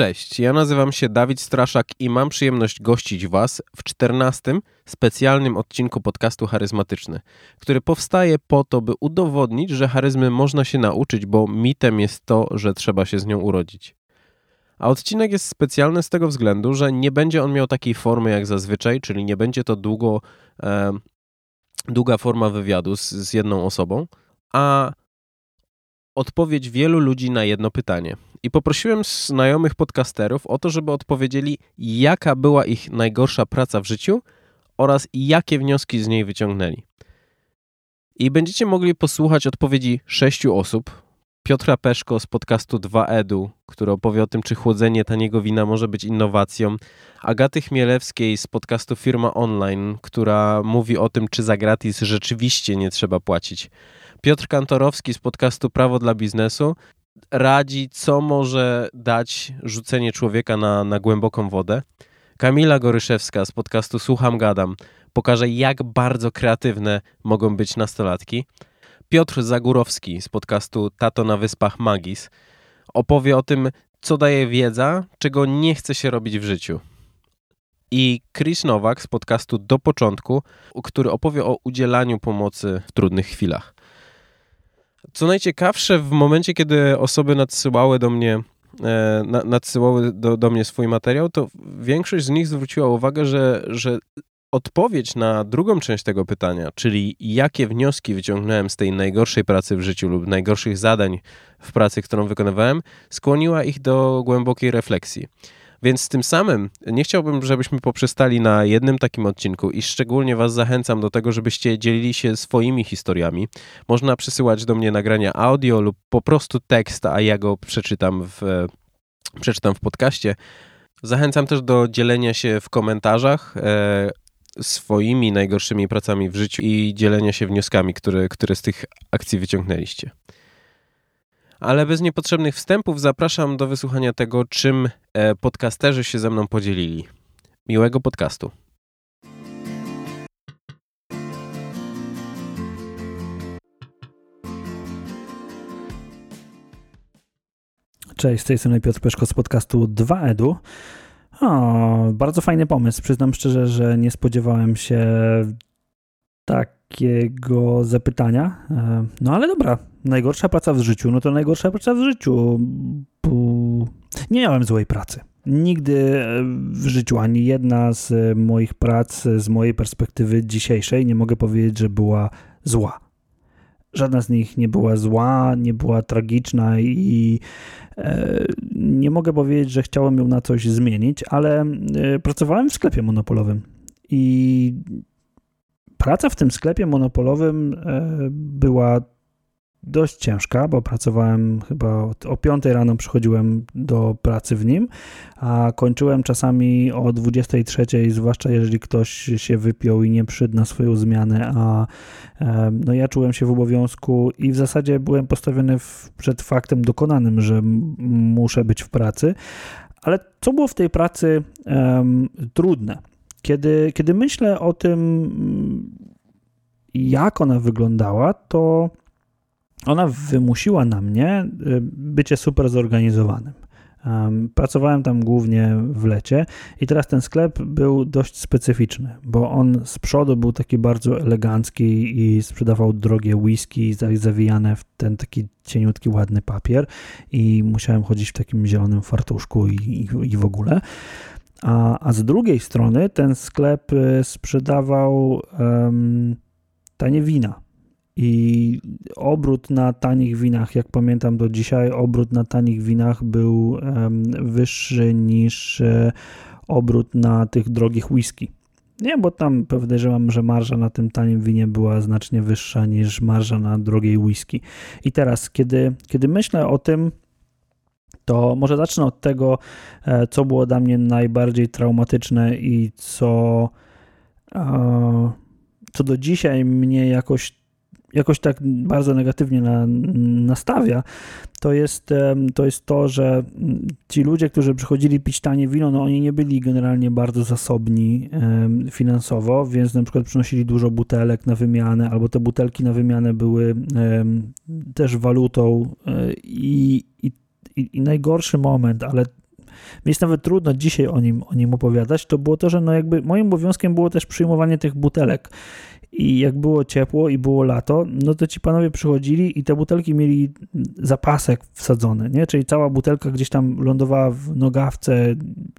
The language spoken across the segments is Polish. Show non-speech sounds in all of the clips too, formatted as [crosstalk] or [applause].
Cześć, ja nazywam się Dawid Straszak i mam przyjemność gościć Was w 14 specjalnym odcinku podcastu Charyzmatyczny, który powstaje po to, by udowodnić, że charyzmy można się nauczyć, bo mitem jest to, że trzeba się z nią urodzić. A odcinek jest specjalny z tego względu, że nie będzie on miał takiej formy jak zazwyczaj, czyli nie będzie to długo, e, długa forma wywiadu z, z jedną osobą, a odpowiedź wielu ludzi na jedno pytanie. I poprosiłem znajomych podcasterów o to, żeby odpowiedzieli, jaka była ich najgorsza praca w życiu oraz jakie wnioski z niej wyciągnęli. I będziecie mogli posłuchać odpowiedzi sześciu osób. Piotra Peszko z podcastu 2EDU, który opowie o tym, czy chłodzenie taniego wina może być innowacją. Agaty Chmielewskiej z podcastu Firma Online, która mówi o tym, czy za gratis rzeczywiście nie trzeba płacić. Piotr Kantorowski z podcastu Prawo dla Biznesu radzi, co może dać rzucenie człowieka na, na głęboką wodę. Kamila Goryszewska z podcastu Słucham Gadam pokaże, jak bardzo kreatywne mogą być nastolatki. Piotr Zagórowski z podcastu Tato na Wyspach Magis opowie o tym, co daje wiedza, czego nie chce się robić w życiu. I Chris Nowak z podcastu Do Początku, który opowie o udzielaniu pomocy w trudnych chwilach. Co najciekawsze, w momencie, kiedy osoby nadsyłały do mnie e, nadsyłały do, do mnie swój materiał, to większość z nich zwróciła uwagę, że, że odpowiedź na drugą część tego pytania, czyli jakie wnioski wyciągnąłem z tej najgorszej pracy w życiu lub najgorszych zadań w pracy, którą wykonywałem, skłoniła ich do głębokiej refleksji. Więc tym samym nie chciałbym, żebyśmy poprzestali na jednym takim odcinku i szczególnie Was zachęcam do tego, żebyście dzielili się swoimi historiami. Można przysyłać do mnie nagrania audio lub po prostu tekst, a ja go przeczytam w, przeczytam w podcaście. Zachęcam też do dzielenia się w komentarzach e, swoimi najgorszymi pracami w życiu i dzielenia się wnioskami, które, które z tych akcji wyciągnęliście. Ale bez niepotrzebnych wstępów zapraszam do wysłuchania tego, czym e, podcasterzy się ze mną podzielili. Miłego podcastu. Cześć, z tej strony Piotr Peszko z podcastu 2EDU. O, bardzo fajny pomysł. Przyznam szczerze, że nie spodziewałem się takiego zapytania. E, no ale dobra, najgorsza praca w życiu, no to najgorsza praca w życiu. Nie miałem złej pracy. Nigdy w życiu ani jedna z moich prac, z mojej perspektywy dzisiejszej, nie mogę powiedzieć, że była zła. Żadna z nich nie była zła, nie była tragiczna i e, nie mogę powiedzieć, że chciałem ją na coś zmienić, ale e, pracowałem w sklepie monopolowym i praca w tym sklepie monopolowym e, była dość ciężka, bo pracowałem chyba o 5 rano przychodziłem do pracy w nim, a kończyłem czasami o 23, zwłaszcza jeżeli ktoś się wypiął i nie przyszedł na swoją zmianę, a no ja czułem się w obowiązku i w zasadzie byłem postawiony w, przed faktem dokonanym, że muszę być w pracy. Ale co było w tej pracy um, trudne? Kiedy, kiedy myślę o tym, jak ona wyglądała, to ona wymusiła na mnie y, bycie super zorganizowanym. Pracowałem tam głównie w lecie i teraz ten sklep był dość specyficzny, bo on z przodu był taki bardzo elegancki i sprzedawał drogie whisky zawijane w ten taki cieniutki, ładny papier i musiałem chodzić w takim zielonym fartuszku i, i, i w ogóle. A, a z drugiej strony ten sklep y, sprzedawał um, tanie wina i obrót na tanich winach, jak pamiętam do dzisiaj, obrót na tanich winach był wyższy niż e, obrót na tych drogich whisky. Nie, bo tam podejrzewam, że marża na tym tanim winie była znacznie wyższa niż marża na drogiej whisky. I teraz, kiedy, kiedy myślę o tym, to może zacznę od tego, e, co było dla mnie najbardziej traumatyczne i co, e, co do dzisiaj mnie jakoś jakoś tak bardzo negatywnie na, nastawia, to jest, to jest to, że ci ludzie, którzy przychodzili pić tanie wino, no oni nie byli generalnie bardzo zasobni finansowo, więc na przykład przynosili dużo butelek na wymianę, albo te butelki na wymianę były też walutą e, i, i, i najgorszy moment, ale mi jest nawet trudno dzisiaj o nim, o nim opowiadać, to było to, że no jakby moim obowiązkiem było też przyjmowanie tych butelek. I jak było ciepło i było lato, no to ci panowie przychodzili i te butelki mieli zapasek wsadzony, nie? Czyli cała butelka gdzieś tam lądowała w nogawce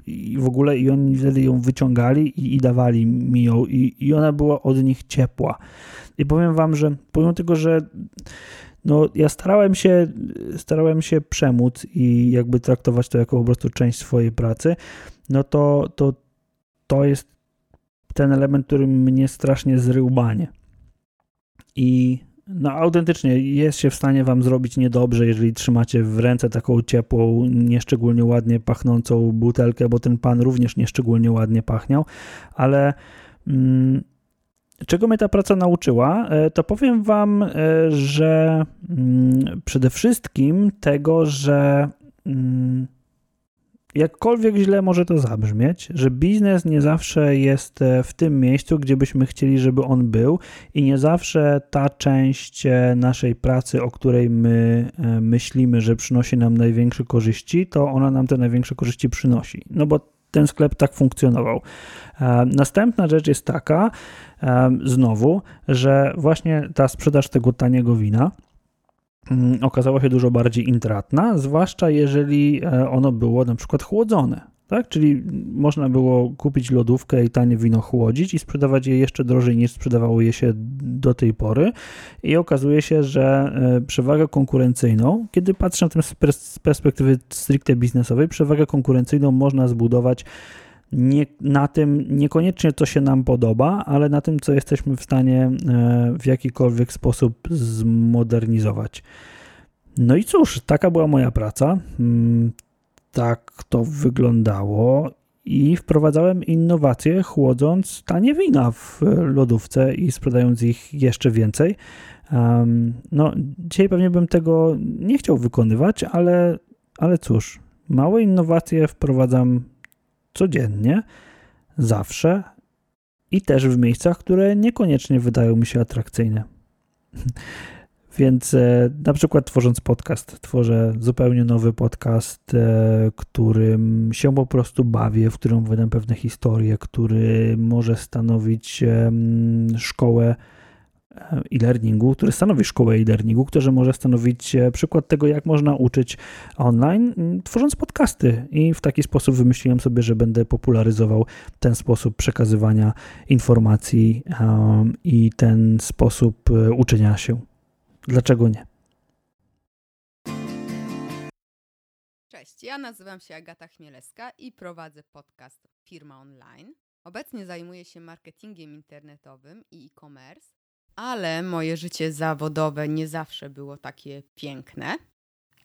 i w ogóle i oni wtedy ją wyciągali i, i dawali mi ją i, i ona była od nich ciepła. I powiem wam, że pomimo tego, że no, ja starałem się, starałem się przemóc i jakby traktować to jako po prostu część swojej pracy, no to, to, to jest ten element, który mnie strasznie zrył banie. I no autentycznie jest się w stanie wam zrobić niedobrze, jeżeli trzymacie w ręce taką ciepłą, nieszczególnie ładnie pachnącą butelkę, bo ten pan również nieszczególnie ładnie pachniał, ale mm, czego mnie ta praca nauczyła, e, to powiem wam, e, że mm, przede wszystkim tego, że mm, jakkolwiek źle może to zabrzmieć, że biznes nie zawsze jest e, w tym miejscu, gdzie byśmy chcieli, żeby on był, i nie zawsze ta część naszej pracy, o której my myślimy, że przynosi nam największe korzyści, to ona nam te największe korzyści przynosi. No bo ten sklep tak funkcjonował. E, następna rzecz jest taka, e, znowu, że właśnie ta sprzedaż tego taniego wina mm, okazała się dużo bardziej intratna, zwłaszcza jeżeli e, ono było na przykład chłodzone. Tak? Czyli można było kupić lodówkę i tanie wino chłodzić i sprzedawać je jeszcze drożej niż sprzedawało je się do tej pory. I okazuje się, że przewagę konkurencyjną, kiedy patrzę na to z perspektywy stricte biznesowej, przewagę konkurencyjną można zbudować nie, na tym niekoniecznie co się nam podoba, ale na tym, co jesteśmy w stanie e, w jakikolwiek sposób zmodernizować. No i cóż, taka była moja praca. Tak to wyglądało i wprowadzałem innowacje, chłodząc tanie wina w lodówce i sprzedając ich jeszcze więcej. no, dzisiaj pewnie bym tego nie chciał wykonywać, ale, ale cóż, małe innowacje wprowadzam codziennie, zawsze i też w miejscach, które niekoniecznie wydają mi się atrakcyjne. [laughs] Więc e, na przykład tworząc podcast, tworzę zupełnie nowy podcast, e, którym się po prostu bawię, w którym opowiadam pewne historie, który może stanowić szkołę e-learningu, który stanowi szkołę e-learningu, który może stanowić e, przykład tego, jak można uczyć online, tworząc podcasty. I w taki sposób wymyśliłem sobie, że będę popularyzował ten sposób przekazywania informacji i ten sposób e, uczenia się. Dlaczego nie? Cześć, ja nazywam się Agata Chmielewska i prowadzę podcast Firma Online. Obecnie zajmuję się marketingiem internetowym i e-commerce ale moje życie zawodowe nie zawsze było takie piękne.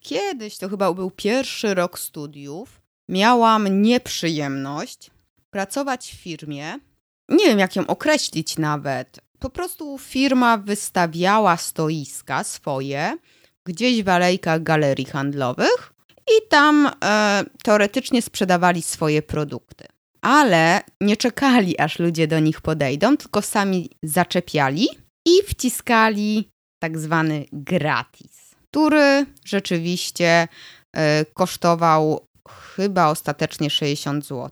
Kiedyś, to chyba był pierwszy rok studiów, miałam nieprzyjemność pracować w firmie. Nie wiem, jak ją określić nawet. Po prostu firma wystawiała stoiska swoje gdzieś w alejkach galerii handlowych i tam e, teoretycznie sprzedawali swoje produkty. Ale nie czekali, aż ludzie do nich podejdą, tylko sami zaczepiali i wciskali tak zwany gratis, który rzeczywiście e, kosztował chyba ostatecznie 60 zł.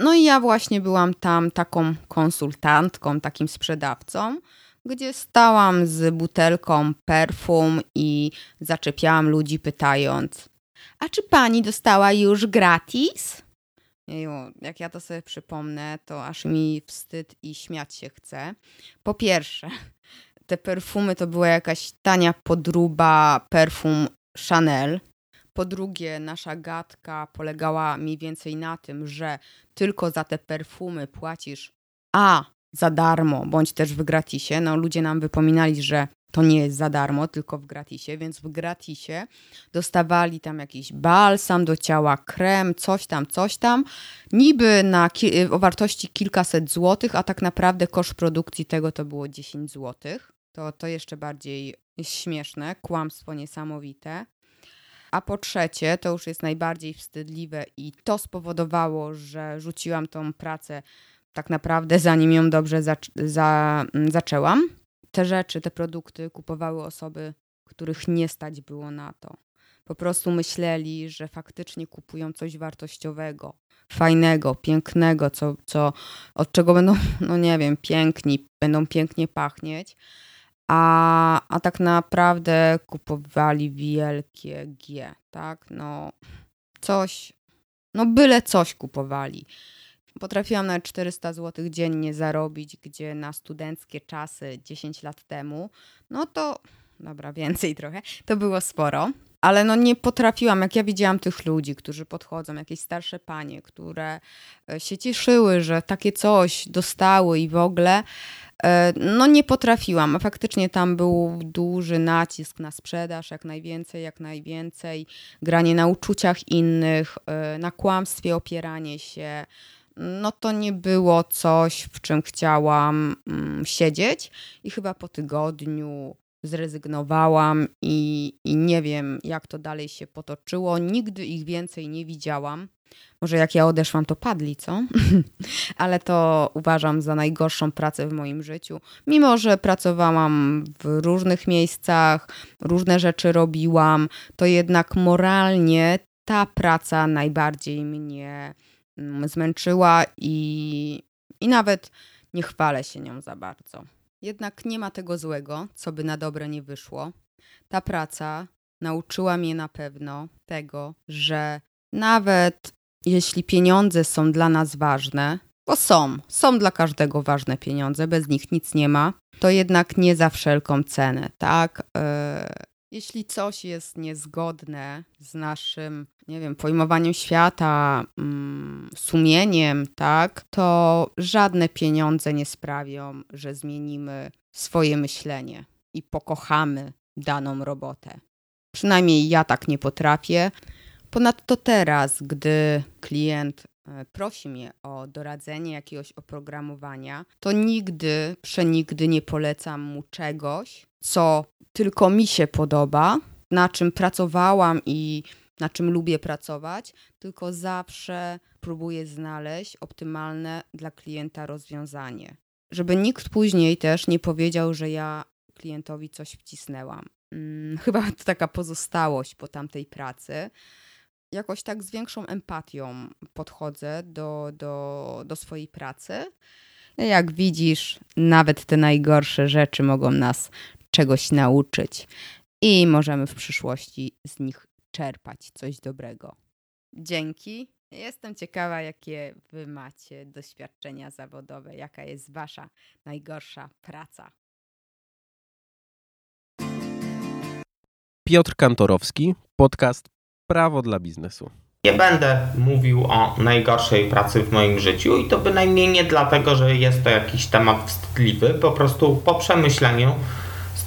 No i ja właśnie byłam tam taką konsultantką, takim sprzedawcą, gdzie stałam z butelką perfum i zaczepiałam ludzi pytając: A czy pani dostała już gratis? Jeju, jak ja to sobie przypomnę, to aż mi wstyd i śmiać się chce. Po pierwsze, te perfumy to była jakaś tania podruba perfum Chanel. Po drugie, nasza gadka polegała mniej więcej na tym, że tylko za te perfumy płacisz A za darmo, bądź też w gratisie. No, ludzie nam wypominali, że to nie jest za darmo, tylko w gratisie, więc w gratisie dostawali tam jakiś balsam do ciała, krem, coś tam, coś tam, niby na o wartości kilkaset złotych, a tak naprawdę koszt produkcji tego to było 10 złotych. To, to jeszcze bardziej śmieszne, kłamstwo niesamowite. A po trzecie, to już jest najbardziej wstydliwe i to spowodowało, że rzuciłam tą pracę tak naprawdę zanim ją dobrze zac za zaczęłam te rzeczy, te produkty kupowały osoby, których nie stać było na to. po prostu myśleli, że faktycznie kupują coś wartościowego, fajnego, pięknego, co, co, od czego będą, no nie wiem, piękni, będą pięknie pachnieć, a, a tak naprawdę kupowali wielkie G, tak? No, coś, no byle coś kupowali. Potrafiłam nawet 400 zł dziennie zarobić, gdzie na studenckie czasy 10 lat temu, no to, dobra, więcej trochę, to było sporo. Ale no nie potrafiłam, jak ja widziałam tych ludzi, którzy podchodzą, jakieś starsze panie, które e, się cieszyły, że takie coś dostały i w ogóle, e, no nie potrafiłam. A faktycznie tam był duży nacisk na sprzedaż, jak najwięcej, jak najwięcej, granie na uczuciach innych, e, na kłamstwie opieranie się. No to nie było coś, w czym chciałam mm, siedzieć. I chyba po tygodniu zrezygnowałam i, i nie wiem, jak to dalej się potoczyło. Nigdy ich więcej nie widziałam. Może jak ja odeszłam, to padli, co? [laughs] Ale to uważam za najgorszą pracę w moim życiu. Mimo, że pracowałam w różnych miejscach, różne rzeczy robiłam, to jednak moralnie ta praca najbardziej mnie mm, zmęczyła i, i nawet nie chwalę się nią za bardzo. Jednak nie ma tego złego, co by na dobre nie wyszło. Ta praca nauczyła mnie na pewno tego, że nawet jeśli pieniądze są dla nas ważne, bo są, są dla każdego ważne pieniądze, bez nich nic nie ma, to jednak nie za wszelką cenę, tak? Yy, jeśli coś jest niezgodne z naszym, nie wiem, pojmowaniem świata, mm, sumieniem, tak, to żadne pieniądze nie sprawią, że zmienimy swoje myślenie i pokochamy daną robotę. Przynajmniej ja tak nie potrafię. Ponadto teraz, gdy klient e, prosi mnie o doradzenie jakiegoś oprogramowania, to nigdy, przenigdy nie polecam mu czegoś, co tylko mi się podoba, na czym pracowałam i na czym lubię pracować, tylko zawsze próbuję znaleźć optymalne dla klienta rozwiązanie. Żeby nikt później też nie powiedział, że ja klientowi coś wcisnęłam. Hmm, [laughs] chyba to taka pozostałość po tamtej pracy. Jakoś tak z większą empatią podchodzę do, do, do swojej pracy. Jak widzisz, nawet te najgorsze rzeczy mogą nas czegoś nauczyć i możemy w przyszłości z nich czerpać coś dobrego. Dzięki. Jestem ciekawa, jakie wy macie doświadczenia zawodowe, jaka jest wasza najgorsza praca. Piotr Kantorowski, podcast Prawo dla biznesu. Nie będę mówił o najgorszej pracy w moim życiu i to bynajmniej nie dlatego, że jest to jakiś temat wstydliwy, po prostu po przemyśleniu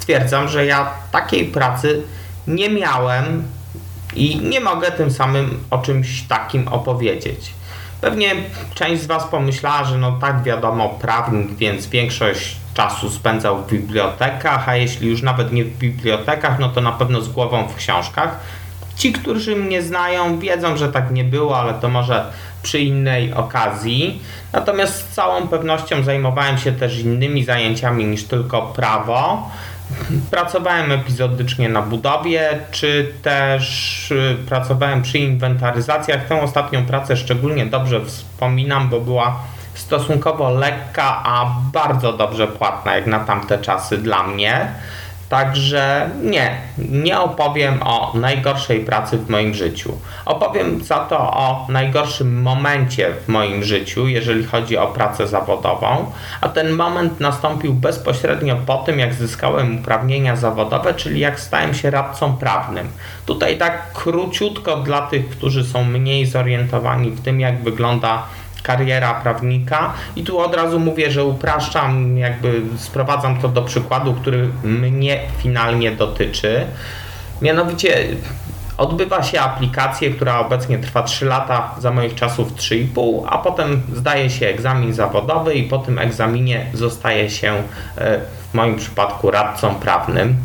stwierdzam, że ja takiej pracy nie miałem i nie mogę tym samym o czymś takim opowiedzieć. Pewnie część z Was pomyślała, że no tak wiadomo, prawnik, więc większość czasu spędzał w bibliotekach, a jeśli już nawet nie w bibliotekach, no to na pewno z głową w książkach. Ci, którzy mnie znają, wiedzą, że tak nie było, ale to może przy innej okazji. Natomiast z całą pewnością zajmowałem się też innymi zajęciami niż tylko prawo. Pracowałem epizodycznie na budowie, czy też y, pracowałem przy inwentaryzacjach. Tę ostatnią pracę szczególnie dobrze wspominam, bo była stosunkowo lekka, a bardzo dobrze płatna jak na tamte czasy dla mnie. Także nie, nie opowiem o najgorszej pracy w moim życiu. Opowiem za to o najgorszym momencie w moim życiu, jeżeli chodzi o pracę zawodową, a ten moment nastąpił bezpośrednio po tym, jak zyskałem uprawnienia zawodowe, czyli jak stałem się radcą prawnym. Tutaj tak króciutko dla tych, którzy są mniej zorientowani w tym, jak wygląda kariera prawnika i tu od razu mówię, że upraszczam, jakby sprowadzam to do przykładu, który mnie finalnie dotyczy. Mianowicie odbywa się aplikację, która obecnie trwa 3 lata, za moich czasów 3,5, a potem zdaje się egzamin zawodowy i po tym egzaminie zostaje się e, w moim przypadku radcą prawnym.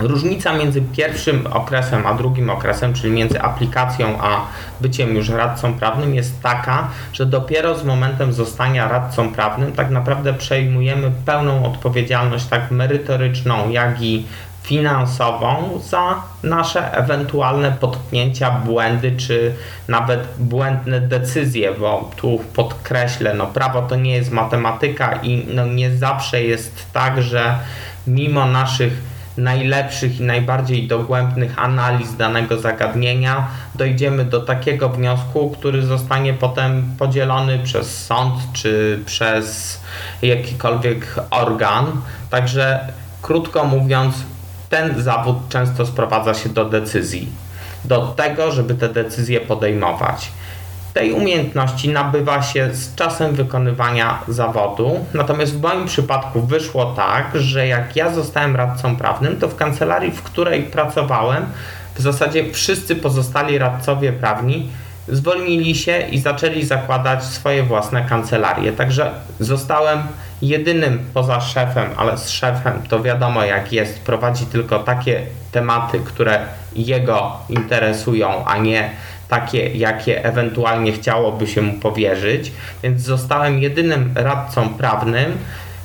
Różnica między pierwszym okresem a drugim okresem, czyli między aplikacją a byciem już radcą prawnym, jest taka, że dopiero z momentem zostania radcą prawnym tak naprawdę przejmujemy pełną odpowiedzialność, tak merytoryczną, jak i finansową za nasze ewentualne potknięcia, błędy czy nawet błędne decyzje, bo tu podkreślę, no prawo to nie jest matematyka i no nie zawsze jest tak, że mimo naszych najlepszych i najbardziej dogłębnych analiz danego zagadnienia dojdziemy do takiego wniosku, który zostanie potem podzielony przez sąd czy przez jakikolwiek organ. Także krótko mówiąc, ten zawód często sprowadza się do decyzji, do tego, żeby te decyzje podejmować. Tej umiejętności nabywa się z czasem wykonywania zawodu, natomiast w moim przypadku wyszło tak, że jak ja zostałem radcą prawnym, to w kancelarii, w której pracowałem, w zasadzie wszyscy pozostali radcowie prawni zwolnili się i zaczęli zakładać swoje własne kancelarie. Także zostałem jedynym poza szefem, ale z szefem to wiadomo jak jest, prowadzi tylko takie tematy, które jego interesują, a nie takie, jakie ewentualnie chciałoby się mu powierzyć. Więc zostałem jedynym radcą prawnym,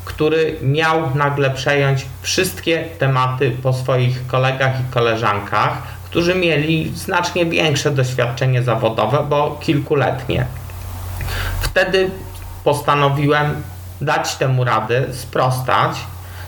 który miał nagle przejąć wszystkie tematy po swoich kolegach i koleżankach, którzy mieli znacznie większe doświadczenie zawodowe, bo kilkuletnie. Wtedy postanowiłem dać temu radę, sprostać.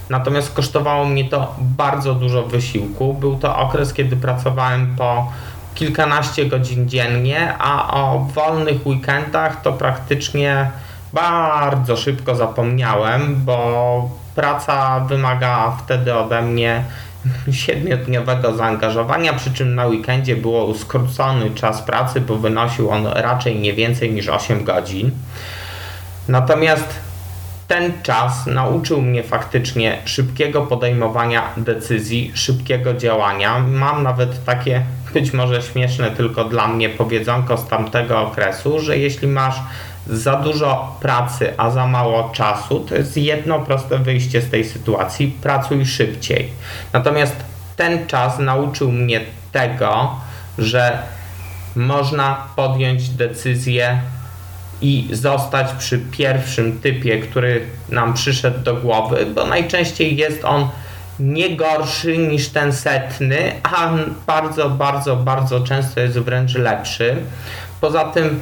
Natomiast kosztowało mnie to bardzo dużo wysiłku. Był to okres, kiedy pracowałem po kilkanaście godzin dziennie, a o wolnych weekendach to praktycznie bardzo szybko zapomniałem, bo praca wymaga wtedy ode mnie [laughs] siedmiodniowego zaangażowania, przy czym na weekendzie było skrócony czas pracy, bo wynosił on raczej nie więcej niż 8 godzin. Natomiast ten czas nauczył mnie faktycznie szybkiego podejmowania decyzji, szybkiego działania. Mam nawet takie być może śmieszne tylko dla mnie powiedzonko z tamtego okresu, że jeśli masz za dużo pracy, a za mało czasu, to jest jedno proste wyjście z tej sytuacji: pracuj szybciej. Natomiast ten czas nauczył mnie tego, że można podjąć decyzję i zostać przy pierwszym typie, który nam przyszedł do głowy, bo najczęściej jest on nie gorszy niż ten setny, a bardzo, bardzo, bardzo często jest wręcz lepszy. Poza tym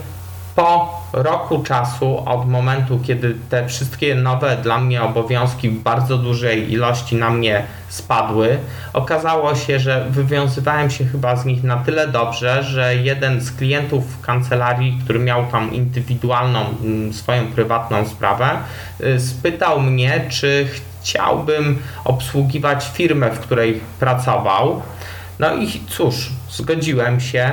po roku czasu od momentu, kiedy te wszystkie nowe dla mnie obowiązki w bardzo dużej ilości na mnie spadły, okazało się, że wywiązywałem się chyba z nich na tyle dobrze, że jeden z klientów kancelarii, który miał tam indywidualną mm, swoją prywatną sprawę, y, spytał mnie, czy chciałbym obsługiwać firmę, w której pracował. No i cóż, zgodziłem się,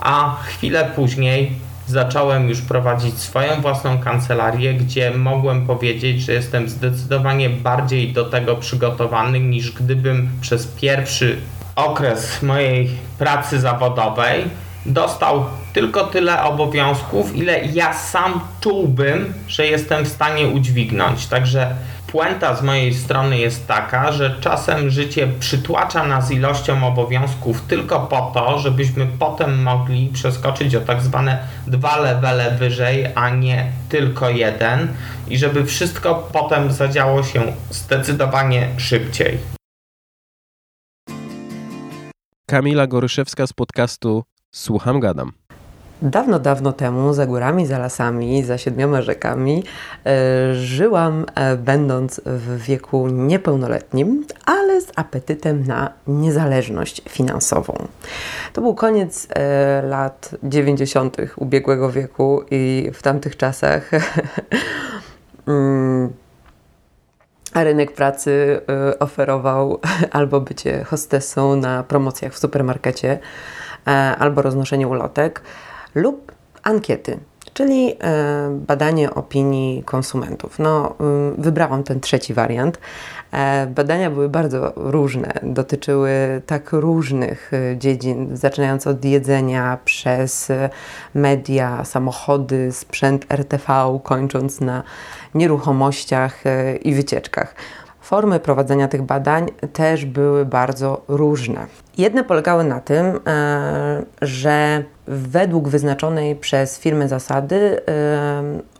a chwilę później zacząłem już prowadzić swoją własną kancelarię, gdzie mogłem powiedzieć, że jestem zdecydowanie bardziej do tego przygotowany niż gdybym przez pierwszy okres mojej pracy zawodowej dostał tylko tyle obowiązków, ile ja sam czułbym, że jestem w stanie udźwignąć. Także puenta z mojej strony jest taka, że czasem życie przytłacza nas ilością obowiązków tylko po to, żebyśmy potem mogli przeskoczyć o tak zwane dwa levele wyżej, a nie tylko jeden i żeby wszystko potem zadziało się zdecydowanie szybciej. Kamila Goryszewska z podcastu Słucham Gadam. Dawno, dawno temu, za górami, za lasami, za siedmioma rzekami, e, żyłam, e, będąc w wieku niepełnoletnim, ale z apetytem na niezależność finansową. To był koniec e, lat 90. ubiegłego wieku i w tamtych czasach. [laughs] mm, rynek pracy oferował albo bycie hostessą na promocjach w supermarkecie, albo roznoszenie ulotek lub ankiety, czyli e, badanie opinii konsumentów. No, mm, wybrałam ten trzeci wariant. E, badania były bardzo różne, dotyczyły tak różnych e, dziedzin, zaczynając od jedzenia, przez media, samochody, sprzęt RTV, kończąc na nieruchomościach i wycieczkach. Formy prowadzenia tych badań też były bardzo różne. Jedne polegały na tym, że według wyznaczonej przez firmę zasady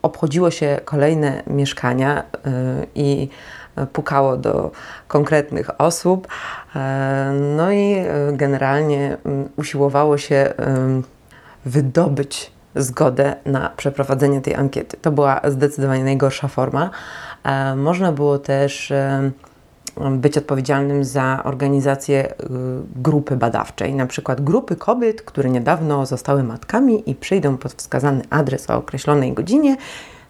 obchodziło się kolejne mieszkania y, i pukało do konkretnych osób. No i generalnie mm, usiłowało się wydobyć zgodę na przeprowadzenie tej ankiety. To była zdecydowanie najgorsza forma. Można było też być odpowiedzialnym za organizację y, grupy badawczej, na przykład grupy kobiet, które niedawno zostały matkami i przyjdą pod wskazany adres o określonej godzinie.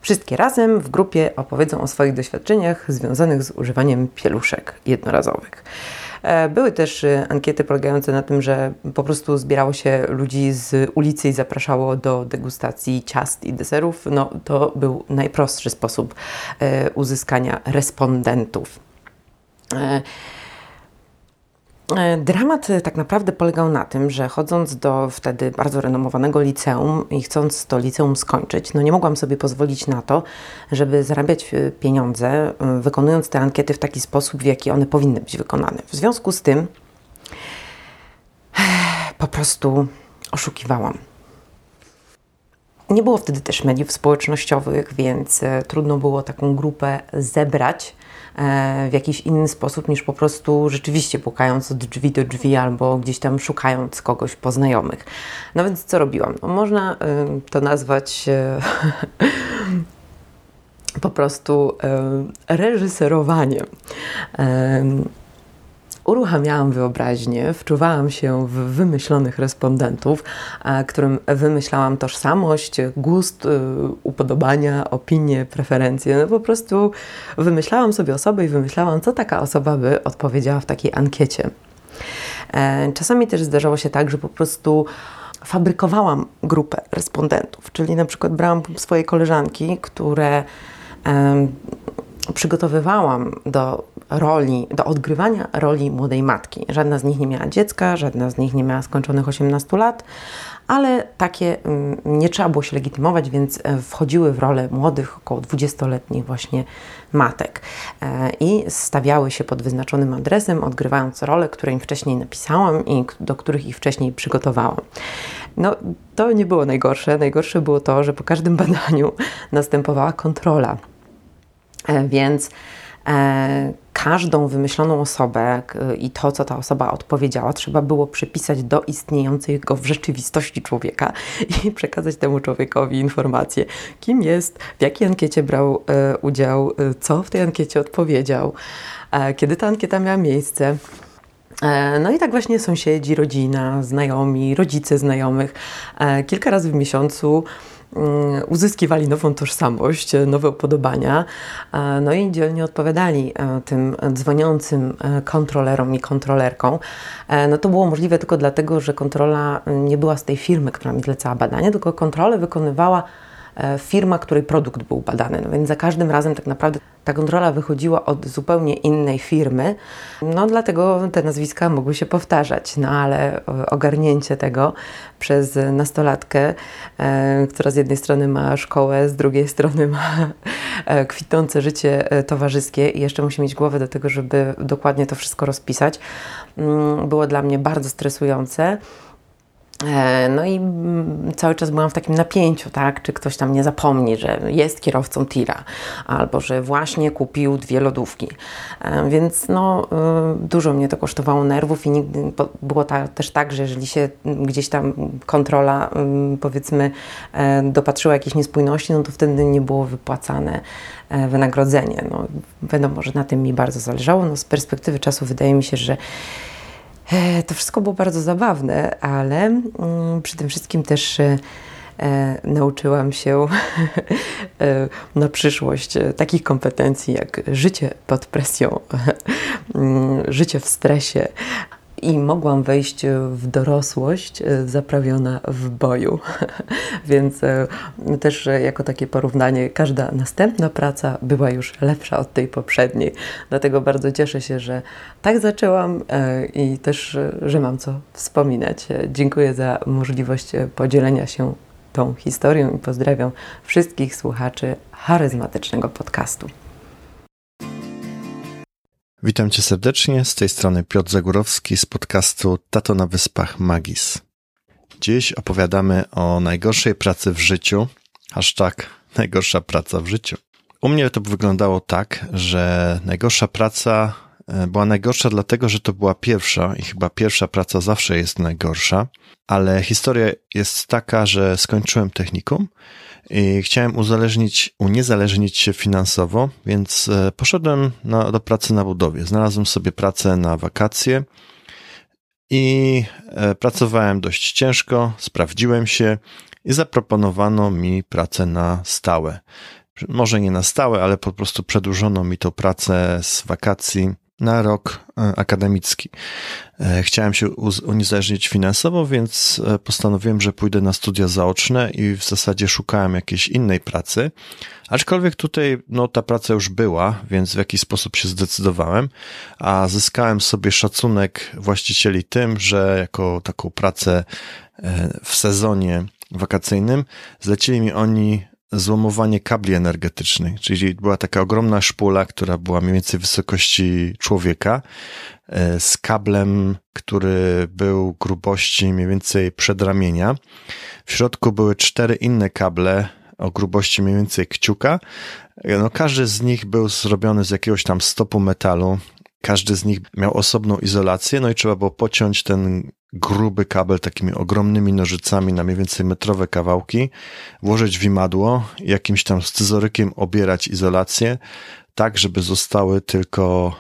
Wszystkie razem w grupie opowiedzą o swoich doświadczeniach związanych z używaniem pieluszek jednorazowych. E, były też y, ankiety polegające na tym, że po prostu zbierało się ludzi z ulicy i zapraszało do degustacji ciast i deserów. No, to był najprostszy sposób e, uzyskania respondentów. E, e, dramat tak naprawdę polegał na tym, że chodząc do wtedy bardzo renomowanego liceum i chcąc to liceum skończyć, no nie mogłam sobie pozwolić na to, żeby zarabiać e, pieniądze, wykonując te ankiety w taki sposób, w jaki one powinny być wykonane. W związku z tym po prostu oszukiwałam. Nie było wtedy też mediów społecznościowych, więc trudno było taką grupę zebrać E, w jakiś inny sposób niż po prostu rzeczywiście pukając od drzwi do drzwi albo gdzieś tam szukając kogoś poznajomych. No więc co robiłam? No, można to nazwać e, [laughs] po prostu reżyserowaniem uruchamiałam wyobraźnię, wczuwałam się w wymyślonych respondentów, którym wymyślałam tożsamość, gust, y, upodobania, opinie, preferencje. No po prostu wymyślałam sobie osobę i wymyślałam, co taka osoba by odpowiedziała w takiej ankiecie. E, czasami też zdarzało się tak, że po prostu fabrykowałam grupę respondentów, czyli na przykład brałam swoje koleżanki, które przygotowywałam do roli, do odgrywania roli młodej matki. Żadna z nich nie miała dziecka, żadna z nich nie miała skończonych 18 lat, ale takie mm, nie trzeba było się legitymować, więc e, wchodziły w rolę młodych, około 20-letnich właśnie matek e, i stawiały się pod wyznaczonym adresem, odgrywając role, które im wcześniej napisałam i do których ich wcześniej przygotowałam. No, to nie było najgorsze. Najgorsze było to, że po każdym badaniu następowała kontrola. E, więc każdą wymyśloną osobę i to, co ta osoba odpowiedziała, trzeba było przypisać do istniejącego w rzeczywistości człowieka i [laughs] przekazać temu człowiekowi informację, kim jest, w jakiej ankiecie brał e, udział, e, co w tej ankiecie odpowiedział, kiedy ta ankieta miała miejsce. No i tak właśnie sąsiedzi, rodzina, znajomi, rodzice znajomych kilka razy w miesiącu uzyskiwali nową tożsamość, nowe upodobania, no i dzielnie odpowiadali e, tym dzwoniącym e, kontrolerom i kontrolerkom. E, no to było możliwe tylko dlatego, że kontrola nie była z tej firmy, która mi zlecała badanie, tylko kontrolę wykonywała firma, której produkt był badany. No więc za każdym razem tak naprawdę ta kontrola wychodziła od zupełnie innej firmy, no dlatego te nazwiska mogły się powtarzać, no ale ogarnięcie tego przez nastolatkę, e, która z jednej strony ma szkołę, z drugiej strony ma e, kwitnące życie e, towarzyskie i jeszcze musi mieć głowę do tego, żeby dokładnie to wszystko rozpisać, mm, było dla mnie bardzo stresujące. E, no i cały czas byłam w takim napięciu, tak? Czy ktoś tam nie zapomni, że jest kierowcą tira, albo że właśnie kupił dwie lodówki. E, więc no, y, dużo mnie to kosztowało nerwów i nigdy było też tak, że jeżeli się gdzieś tam kontrola, mm, powiedzmy, e, dopatrzyła jakiejś niespójności, no to wtedy nie było wypłacane wynagrodzenie. No, wiadomo, że na tym mi bardzo zależało. No, z perspektywy czasu wydaje mi się, że to wszystko było bardzo zabawne, ale mm, przy tym wszystkim też e, e, nauczyłam się [laughs] na przyszłość takich kompetencji jak życie pod presją, [laughs] mm, życie w stresie, i mogłam wejść w dorosłość e, zaprawiona w boju. [laughs] Więc e, też jako takie porównanie, każda następna praca była już lepsza od tej poprzedniej. Dlatego bardzo cieszę się, że tak zaczęłam e, i też, że mam co wspominać. Dziękuję za możliwość podzielenia się tą historią i pozdrawiam wszystkich słuchaczy charyzmatycznego podcastu. Witam cię serdecznie, z tej strony Piotr Zagórowski z podcastu Tato na Wyspach Magis. Dziś opowiadamy o najgorszej pracy w życiu, hashtag najgorsza praca w życiu. u mnie to wyglądało tak, że najgorsza praca e, była najgorsza dlatego, że to była pierwsza i chyba pierwsza praca zawsze jest najgorsza, ale historia jest taka, że skończyłem technikum i chciałem uzależnić, uniezależnić się finansowo, więc e, poszedłem na, do pracy na budowie. Znalazłem sobie pracę na wakacje i e, pracowałem dość ciężko, sprawdziłem się i zaproponowano mi pracę na stałe. Może nie na stałe, ale po prostu przedłużono mi tą pracę z wakacji na rok e, akademicki. E, chciałem się uniezależnić finansowo, więc e, postanowiłem, że pójdę na studia zaoczne i w zasadzie szukałem jakiejś innej pracy. Aczkolwiek tutaj no, ta praca już była, więc w jakiś sposób się zdecydowałem, a zyskałem sobie szacunek właścicieli tym, że jako taką pracę w sezonie wakacyjnym zlecili mi oni złomowanie kabli energetycznych, czyli była taka ogromna szpula, która była mniej więcej wysokości człowieka, e, z kablem, który był grubości mniej więcej przedramienia. W środku były cztery inne kable o grubości mniej więcej kciuka. E, no, każdy z nich był zrobiony z jakiegoś tam stopu metalu. Każdy z nich miał osobną izolację, no i trzeba było pociąć ten gruby kabel takimi ogromnymi nożycami na mniej więcej metrowe kawałki, włożyć w imadło, jakimś tam scyzorykiem obierać izolację, tak żeby zostały tylko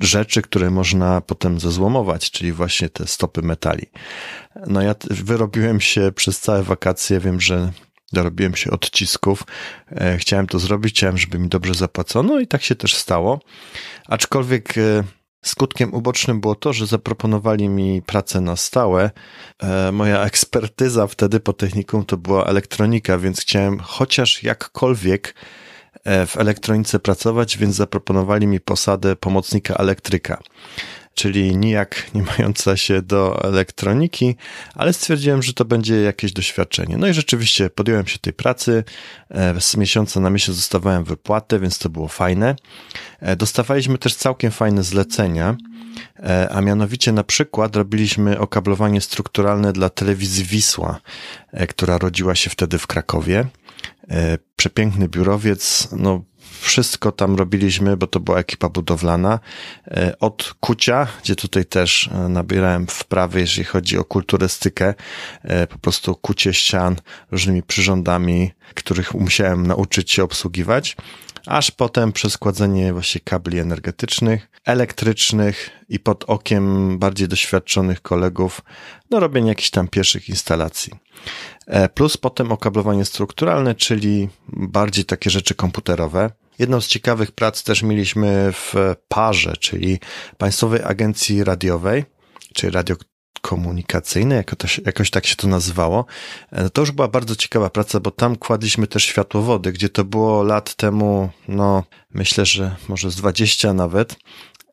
rzeczy, które można potem zezłomować, czyli właśnie te stopy metali. No ja wyrobiłem się przez całe wakacje, wiem, że dorobiłem się odcisków. E, chciałem to zrobić, chciałem, żeby mi dobrze zapłacono i tak się też stało. Aczkolwiek e, Skutkiem ubocznym było to, że zaproponowali mi pracę na stałe. E, moja ekspertyza wtedy po technikum to była elektronika, więc chciałem chociaż jakkolwiek w elektronice pracować, więc zaproponowali mi posadę pomocnika elektryka czyli nijak nie mająca się do elektroniki, ale stwierdziłem, że to będzie jakieś doświadczenie. No i rzeczywiście podjąłem się tej pracy. E, z miesiąca na miesiąc dostawałem wypłatę, więc to było fajne. E, dostawaliśmy też całkiem fajne zlecenia, e, a mianowicie na przykład robiliśmy okablowanie strukturalne dla telewizji Wisła, która rodziła się wtedy w Krakowie. Przepiękny biurowiec, no wszystko tam robiliśmy, bo to była ekipa budowlana. E, od kucia, gdzie tutaj też e, nabierałem wprawy, jeżeli chodzi o kulturystykę, e, po prostu kucie ścian różnymi przyrządami, których musiałem nauczyć się obsługiwać aż potem przez kładzenie właśnie kabli energetycznych, elektrycznych i pod okiem bardziej doświadczonych kolegów do robienia jakichś tam pierwszych instalacji. Plus potem okablowanie strukturalne, czyli bardziej takie rzeczy komputerowe. Jedną z ciekawych prac też mieliśmy w Parze, czyli Państwowej Agencji Radiowej, czy radiokomunikacyjnej, jako to, jakoś tak się to nazywało. E, to już była bardzo ciekawa praca, bo tam kładliśmy też światłowody, gdzie to było lat temu, no myślę, że może z 20 nawet,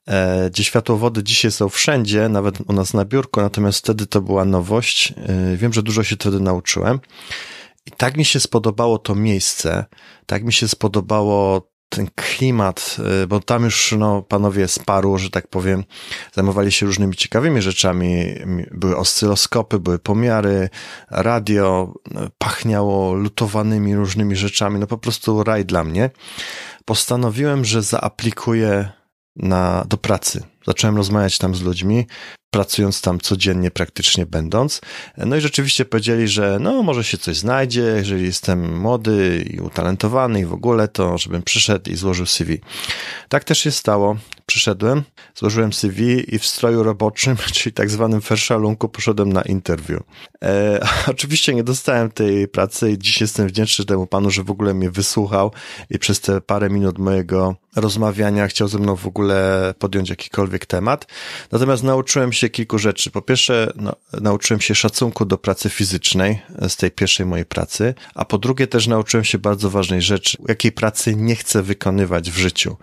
e, gdzie światłowody dzisiaj są wszędzie, nawet u nas na biurku, natomiast wtedy to była nowość. E, wiem, że dużo się wtedy nauczyłem. I tak mi się spodobało to miejsce, tak mi się spodobało ten klimat, y, bo tam już no, panowie z paru, że tak powiem, zajmowali się różnymi ciekawymi rzeczami. Były oscyloskopy, były pomiary, radio, pachniało lutowanymi różnymi rzeczami. No po prostu raj dla mnie. Postanowiłem, że zaaplikuję na, do pracy. Zacząłem rozmawiać tam z ludźmi, pracując tam codziennie praktycznie będąc. No i rzeczywiście powiedzieli, że no może się coś znajdzie, jeżeli jestem młody i utalentowany i w ogóle, to żebym przyszedł i złożył CV. Tak też się stało. Przyszedłem, złożyłem CV i w stroju roboczym, [laughs] czyli tak zwanym ferszalunku, poszedłem na interview. E, [laughs] oczywiście nie dostałem tej pracy i dziś jestem wdzięczny temu panu, że w ogóle mnie wysłuchał i przez te parę minut mojego rozmawiania chciał ze mną w ogóle podjąć jakikolwiek temat. Natomiast nauczyłem się kilku rzeczy. Po pierwsze, no, nauczyłem się szacunku do pracy fizycznej z tej pierwszej mojej pracy, a po drugie też nauczyłem się bardzo ważnej rzeczy, jakiej pracy nie chcę wykonywać w życiu.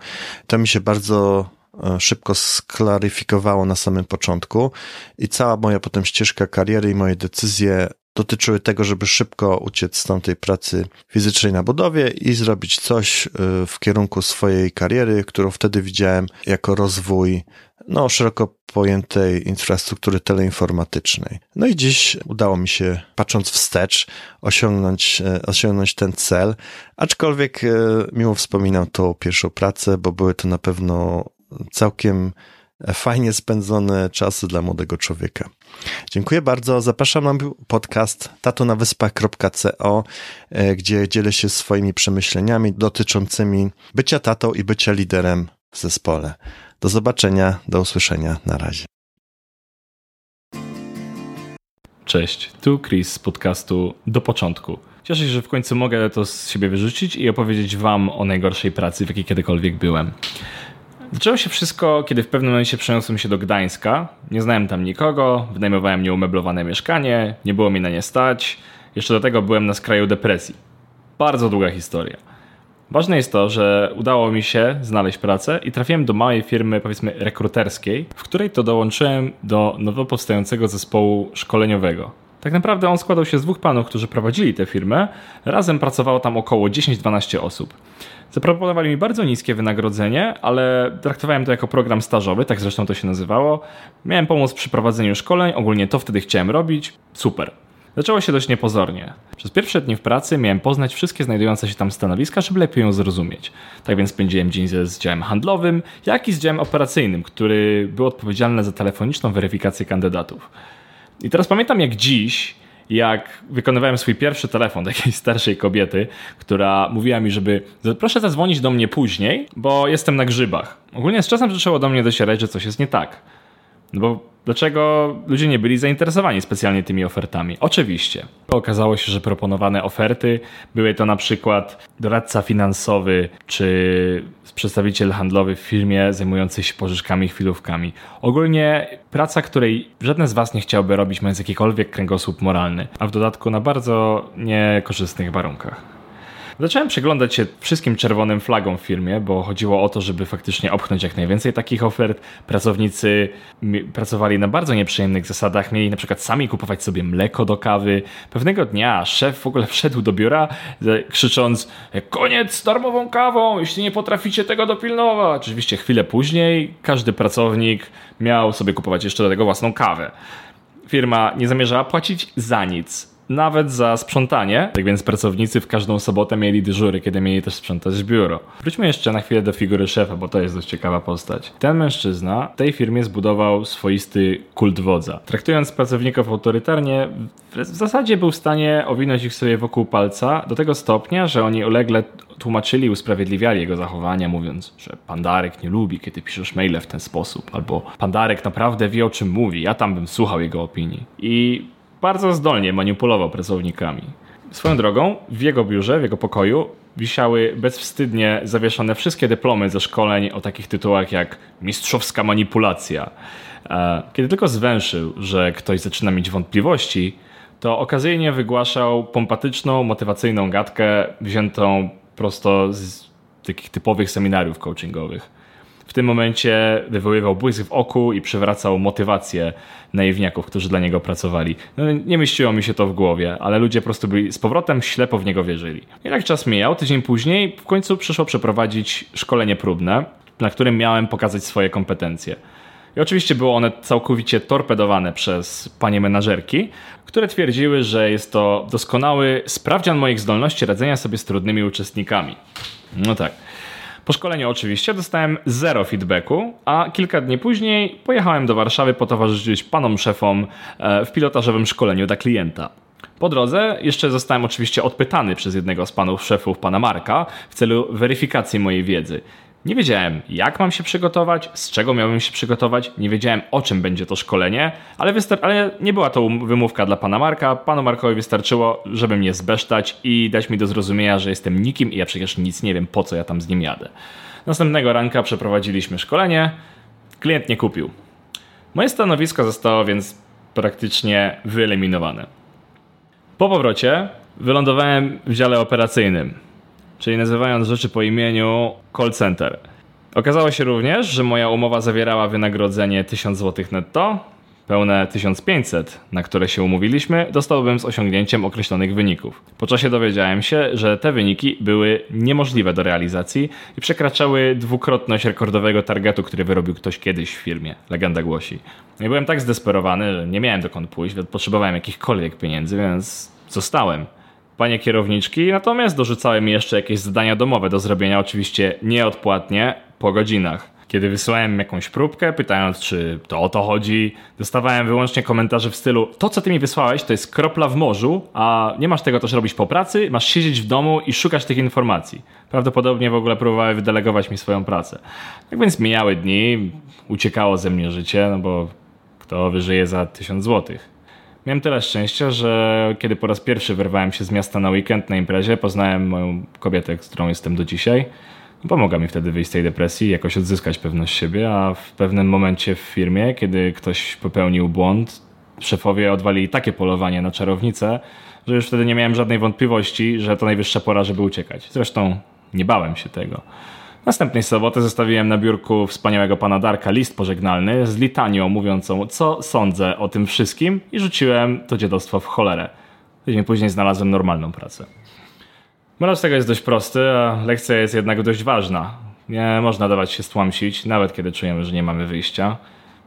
To mi się bardzo e, szybko sklaryfikowało na samym początku i cała moja potem ścieżka kariery i moje decyzje dotyczyły tego, żeby szybko uciec z tamtej pracy fizycznej na budowie i zrobić coś y, w kierunku swojej kariery, którą wtedy widziałem jako rozwój no, szeroko pojętej infrastruktury teleinformatycznej. No i dziś udało mi się, patrząc wstecz, osiągnąć, e, osiągnąć ten cel, aczkolwiek e, miło wspominam tą pierwszą pracę, bo były to na pewno całkiem fajnie spędzone czasy dla młodego człowieka. Dziękuję bardzo. Zapraszam na podcast tatonawyspach.co, e, gdzie dzielę się swoimi przemyśleniami dotyczącymi bycia tatą i bycia liderem w zespole. Do zobaczenia, do usłyszenia. Na razie. Cześć, tu Chris z podcastu Do Początku. Cieszę się, że w końcu mogę to z siebie wyrzucić i opowiedzieć Wam o najgorszej pracy, w jakiej kiedykolwiek byłem. Zaczęło się wszystko, kiedy w pewnym momencie przeniosłem się do Gdańska. Nie znałem tam nikogo, wynajmowałem nieumeblowane mieszkanie, nie było mi na nie stać. Jeszcze do tego byłem na skraju depresji. Bardzo długa historia. Ważne jest to, że udało mi się znaleźć pracę i trafiłem do małej firmy, powiedzmy, rekruterskiej, w której to dołączyłem do nowo powstającego zespołu szkoleniowego. Tak naprawdę on składał się z dwóch panów, którzy prowadzili tę firmę. Razem pracowało tam około 10-12 osób. Zaproponowali mi bardzo niskie wynagrodzenie, ale traktowałem to jako program stażowy, tak zresztą to się nazywało. Miałem pomóc przy prowadzeniu szkoleń, ogólnie to wtedy chciałem robić. Super. Zaczęło się dość niepozornie. Przez pierwsze dni w pracy miałem poznać wszystkie znajdujące się tam stanowiska, żeby lepiej ją zrozumieć. Tak więc spędziłem dzień ze działem handlowym, jak i z działem operacyjnym, który był odpowiedzialny za telefoniczną weryfikację kandydatów. I teraz pamiętam jak dziś, jak wykonywałem swój pierwszy telefon do jakiejś starszej kobiety, która mówiła mi, żeby proszę zadzwonić do mnie później, bo jestem na grzybach. Ogólnie z czasem zaczęło do mnie docierać, że coś jest nie tak. No bo dlaczego ludzie nie byli zainteresowani specjalnie tymi ofertami? Oczywiście. Okazało się, że proponowane oferty były to na przykład doradca finansowy czy przedstawiciel handlowy w firmie zajmujący się pożyczkami i chwilówkami. Ogólnie praca, której żaden z Was nie chciałby robić, mając jakikolwiek kręgosłup moralny, a w dodatku na bardzo niekorzystnych warunkach. Zacząłem przyglądać się wszystkim czerwonym flagom w firmie, bo chodziło o to, żeby faktycznie opchnąć jak najwięcej takich ofert. Pracownicy pracowali na bardzo nieprzyjemnych zasadach, mieli na przykład sami kupować sobie mleko do kawy. Pewnego dnia szef w ogóle [laughs] wszedł do biura krzycząc koniec z darmową kawą, jeśli nie potraficie tego dopilnować. Oczywiście chwilę później każdy pracownik miał sobie kupować jeszcze do tego własną kawę. Firma nie zamierzała płacić za nic nawet za sprzątanie. Tak więc pracownicy w każdą sobotę mieli dyżury, kiedy mieli też sprzątać biuro. Wróćmy jeszcze na chwilę do figury szefa, bo to jest dość ciekawa postać. Ten mężczyzna w tej firmie zbudował swoisty kult wodza. Traktując pracowników autorytarnie, w zasadzie był w stanie owinąć ich sobie wokół palca do tego stopnia, że oni ulegle tłumaczyli, usprawiedliwiali jego zachowania, mówiąc, że Pandarek nie lubi, kiedy piszesz maile w ten sposób, albo Pandarek naprawdę wie o czym mówi, ja tam bym słuchał jego opinii. I bardzo zdolnie manipulował pracownikami. Swoją drogą, w jego biurze, w jego pokoju wisiały bezwstydnie zawieszone wszystkie dyplomy ze szkoleń o takich tytułach jak mistrzowska manipulacja. E, kiedy tylko zwęszył, że ktoś zaczyna mieć wątpliwości, to okazyjnie wygłaszał pompatyczną, motywacyjną gadkę wziętą prosto z takich typowych seminariów coachingowych w tym momencie wywoływał błysk w oku i przywracał motywację naiwniaków, którzy dla niego pracowali. No, nie mieściło mi się to w głowie, ale ludzie po prostu byli z powrotem ślepo w niego wierzyli. Jednak czas mijał, tydzień później w końcu przyszło przeprowadzić szkolenie próbne, na którym miałem pokazać swoje kompetencje. I oczywiście było one całkowicie torpedowane przez panie menażerki, które twierdziły, że jest to doskonały sprawdzian moich zdolności radzenia sobie z trudnymi uczestnikami. No tak. Po szkoleniu oczywiście dostałem zero feedbacku, a kilka dni później pojechałem do Warszawy potowarzyszyć panom szefom e, w pilotażowym szkoleniu dla klienta. Po drodze jeszcze zostałem oczywiście odpytany przez jednego z panów szefów, pana Marka, w celu weryfikacji mojej wiedzy. Nie wiedziałem, jak mam się przygotować, z czego miałbym się przygotować, nie wiedziałem, o czym będzie to szkolenie, ale, ale nie była to wymówka dla pana Marka. Panu Markowi wystarczyło, żeby mnie zbesztać i dać mi do zrozumienia, że jestem nikim i ja przecież nic nie wiem, po co ja tam z nim jadę. Następnego ranka przeprowadziliśmy szkolenie. Klient nie kupił. Moje stanowisko zostało więc praktycznie wyeliminowane. Po powrocie wylądowałem w dziale operacyjnym czyli nazywając rzeczy po imieniu call center. Okazało się również, że moja umowa zawierała wynagrodzenie 1000 zł netto, Pełne 1500, na które się umówiliśmy, dostałbym z osiągnięciem określonych wyników. Po czasie dowiedziałem się, że te wyniki były niemożliwe do realizacji i przekraczały dwukrotność rekordowego targetu, który wyrobił ktoś kiedyś w firmie. Legenda głosi. I byłem tak zdesperowany, że nie miałem dokąd pójść, potrzebowałem jakichkolwiek pieniędzy, więc zostałem. Panie kierowniczki, natomiast dorzucałem mi jeszcze jakieś zadania domowe do zrobienia, oczywiście nieodpłatnie, po godzinach. Kiedy wysyłałem jakąś próbkę, pytając, czy to o to chodzi, dostawałem wyłącznie komentarze w stylu: To, co ty mi wysłałeś, to jest kropla w morzu, a nie masz tego też robić po pracy, masz siedzieć w domu i szukać tych informacji. Prawdopodobnie w ogóle próbowały wydelegować mi swoją pracę. Tak więc mijały dni, uciekało ze mnie życie, no bo kto wyżyje za tysiąc złotych. Miałem tyle szczęścia, że kiedy po raz pierwszy wyrwałem się z miasta na weekend na imprezie, poznałem moją kobietę, z którą jestem do dzisiaj. Pomogła mi wtedy wyjść z tej depresji, jakoś odzyskać pewność siebie, a w pewnym momencie w firmie, kiedy ktoś popełnił błąd, szefowie odwalili takie polowanie na czarownicę, że już wtedy nie miałem żadnej wątpliwości, że to najwyższa pora, żeby uciekać. Zresztą nie bałem się tego. Następnej soboty zostawiłem na biurku wspaniałego pana Darka list pożegnalny z litanią mówiącą, co sądzę o tym wszystkim i rzuciłem to dziadostwo w cholerę. Tydzień później znalazłem normalną pracę. Z tego jest dość prosty, a lekcja jest jednak dość ważna. Nie można dawać się stłamsić, nawet kiedy czujemy, że nie mamy wyjścia.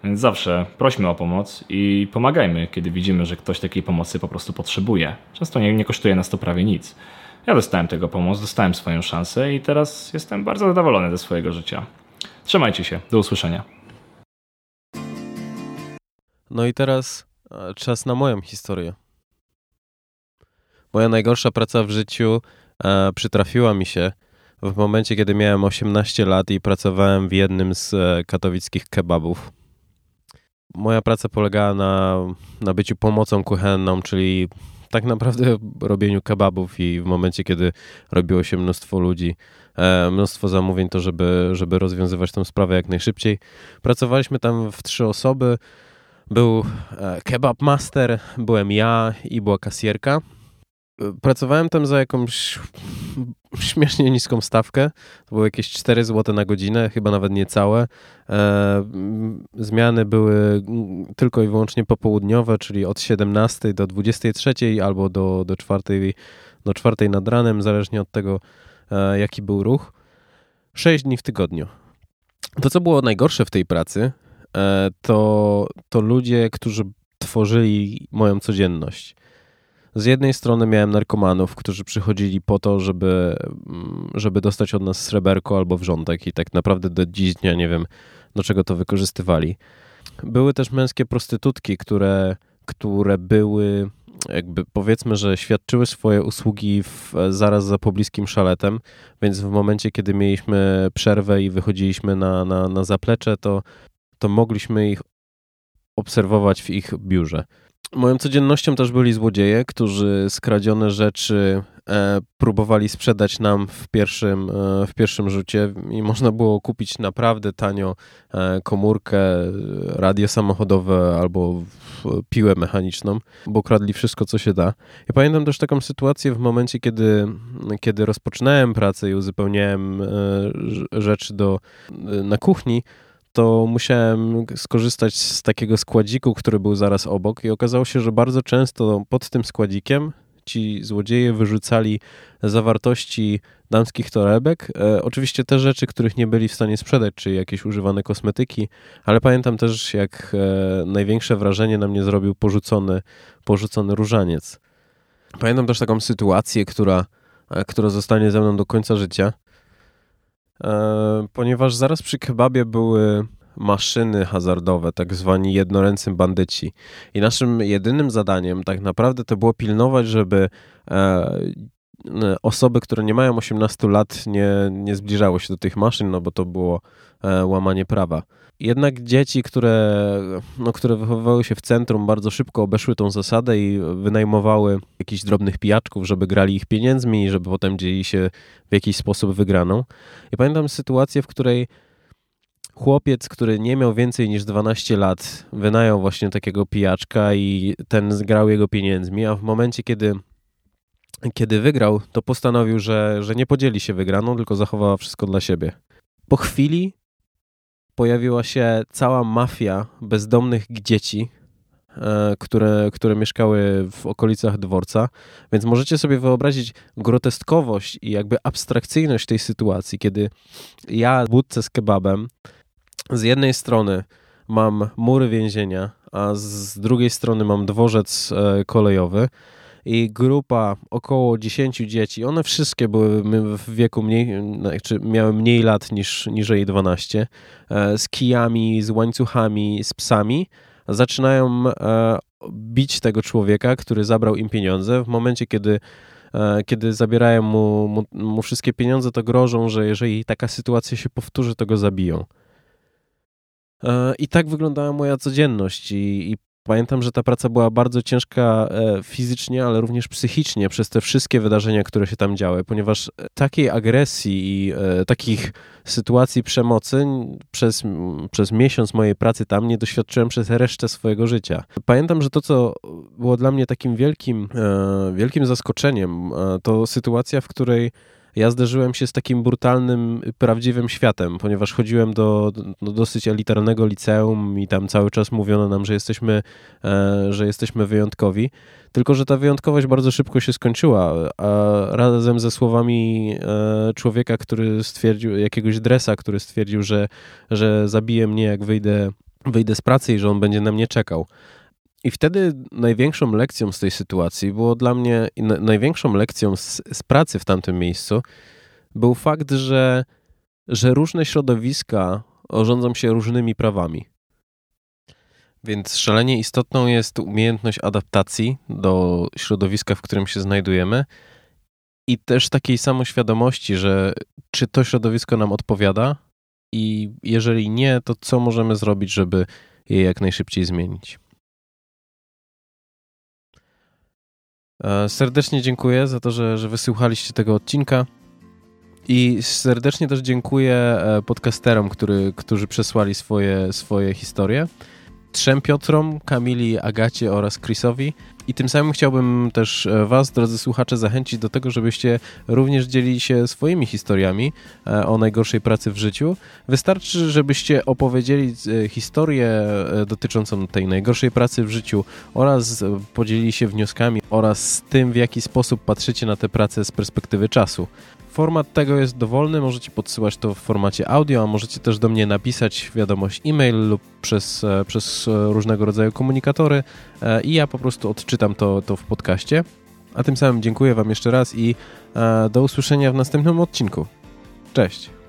Więc zawsze prośmy o pomoc i pomagajmy, kiedy widzimy, że ktoś takiej pomocy po prostu potrzebuje. Często nie, nie kosztuje nas to prawie nic. Ja dostałem tego pomoc, dostałem swoją szansę i teraz jestem bardzo zadowolony ze swojego życia. Trzymajcie się, do usłyszenia. No i teraz e, czas na moją historię. Moja najgorsza praca w życiu e, przytrafiła mi się w momencie, kiedy miałem 18 lat i pracowałem w jednym z e, katowickich kebabów. Moja praca polegała na, na byciu pomocą kuchenną, czyli tak naprawdę robieniu kebabów i w momencie, kiedy robiło się mnóstwo ludzi, e, mnóstwo zamówień, to żeby, żeby rozwiązywać tę sprawę jak najszybciej. Pracowaliśmy tam w trzy osoby. Był e, kebab master, byłem ja i była kasjerka. Pracowałem tam za jakąś śmiesznie niską stawkę. To było jakieś 4 zł na godzinę, chyba nawet niecałe. E, zmiany były tylko i wyłącznie popołudniowe, czyli od 17 do 23 albo do, do 4, do 4 nad ranem, zależnie od tego, e, jaki był ruch. 6 dni w tygodniu. To, co było najgorsze w tej pracy, e, to, to ludzie, którzy tworzyli moją codzienność z jednej strony miałem narkomanów, którzy przychodzili po to, żeby, żeby dostać od nas sreberko albo wrzątek i tak naprawdę do dziś dnia nie wiem, do czego to wykorzystywali. Były też męskie prostytutki, które, które były jakby powiedzmy, że świadczyły swoje usługi w, zaraz za pobliskim szaletem, więc w momencie, kiedy mieliśmy przerwę i wychodziliśmy na, na, na zaplecze, to, to mogliśmy ich obserwować w ich biurze. Moją codziennością też byli złodzieje, którzy skradzione rzeczy e, próbowali sprzedać nam w pierwszym, e, w pierwszym rzucie i można było kupić naprawdę tanio e, komórkę, radio samochodowe albo piłę mechaniczną, bo kradli wszystko, co się da. Ja pamiętam też taką sytuację w momencie, kiedy, kiedy rozpoczynałem pracę i uzupełniałem rzeczy do, na kuchni, to musiałem skorzystać z takiego składziku, który był zaraz obok, i okazało się, że bardzo często pod tym składzikiem ci złodzieje wyrzucali zawartości damskich torebek. E, oczywiście te rzeczy, których nie byli w stanie sprzedać, czyli jakieś używane kosmetyki, ale pamiętam też, jak e, największe wrażenie na mnie zrobił porzucony, porzucony różaniec. Pamiętam też taką sytuację, która, e, która zostanie ze mną do końca życia. E, ponieważ zaraz przy kebabie były maszyny hazardowe, tak zwani jednoręcy bandyci. I naszym jedynym zadaniem tak naprawdę to było pilnować, żeby e, osoby, które nie mają 18 lat nie, nie zbliżały się do tych maszyn, no bo to było e, łamanie prawa. Jednak dzieci, które, no, które wychowywały się w centrum, bardzo szybko obeszły tą zasadę i wynajmowały jakichś drobnych pijaczków, żeby grali ich pieniędzmi i żeby potem dzieli się w jakiś sposób wygraną. I pamiętam sytuację, w której chłopiec, który nie miał więcej niż 12 lat, wynajął właśnie takiego pijaczka i ten zgrał jego pieniędzmi, a w momencie, kiedy kiedy wygrał, to postanowił, że, że nie podzieli się wygraną, tylko zachowała wszystko dla siebie. Po chwili pojawiła się cała mafia bezdomnych dzieci, e, które, które mieszkały w okolicach dworca, więc możecie sobie wyobrazić groteskowość i jakby abstrakcyjność tej sytuacji, kiedy ja w budce z kebabem z jednej strony mam mury więzienia, a z drugiej strony mam dworzec e, kolejowy i grupa około 10 dzieci. One wszystkie były w wieku mniej, znaczy miały mniej lat niż niżej 12, e, z kijami, z łańcuchami, z psami. Zaczynają e, bić tego człowieka, który zabrał im pieniądze. W momencie, kiedy kiedy zabierają mu, mu, mu wszystkie pieniądze, to grożą, że jeżeli taka sytuacja się powtórzy, to go zabiją. E, I tak wyglądała moja codzienność i, i Pamiętam, że ta praca była bardzo ciężka e, fizycznie, ale również psychicznie przez te wszystkie wydarzenia, które się tam działy, ponieważ takiej agresji i e, takich sytuacji przemocy przez, przez miesiąc mojej pracy tam nie doświadczyłem przez resztę swojego życia. Pamiętam, że to, co było dla mnie takim wielkim, wielkim zaskoczeniem, to sytuacja, w której ja zderzyłem się z takim brutalnym, prawdziwym światem, ponieważ chodziłem do, do dosyć elitarnego liceum i tam cały czas mówiono nam, że jesteśmy, e, że jesteśmy wyjątkowi. Tylko, że ta wyjątkowość bardzo szybko się skończyła, a razem ze słowami e, człowieka, który stwierdził, jakiegoś dresa, który stwierdził, że, że zabije mnie, jak wyjdę, wyjdę z pracy i że on będzie na mnie czekał. I wtedy największą lekcją z tej sytuacji było dla mnie, największą lekcją z, z pracy w tamtym miejscu był fakt, że, że różne środowiska rządzą się różnymi prawami. Więc szalenie istotną jest umiejętność adaptacji do środowiska, w którym się znajdujemy i też takiej samoświadomości, że czy to środowisko nam odpowiada i jeżeli nie, to co możemy zrobić, żeby je jak najszybciej zmienić. Serdecznie dziękuję za to, że, że wysłuchaliście tego odcinka. I serdecznie też dziękuję e, podcasterom, który, którzy przesłali swoje, swoje historie trzem Piotrom, Kamili, Agacie oraz Chrisowi. I tym samym chciałbym też e, Was, drodzy słuchacze, zachęcić do tego, żebyście również dzielili się swoimi historiami e, o najgorszej pracy w życiu. Wystarczy, żebyście opowiedzieli e, historię dotyczącą tej najgorszej pracy w życiu oraz podzielili się wnioskami oraz tym, w jaki sposób patrzycie na tę pracę z perspektywy czasu. Format tego jest dowolny, możecie podsyłać to w formacie audio, a możecie też do mnie napisać wiadomość e-mail lub przez, e, przez e, różnego rodzaju komunikatory e, i ja po prostu odczytam to, to w podcaście. A tym samym dziękuję Wam jeszcze raz i do usłyszenia w następnym odcinku. Cześć!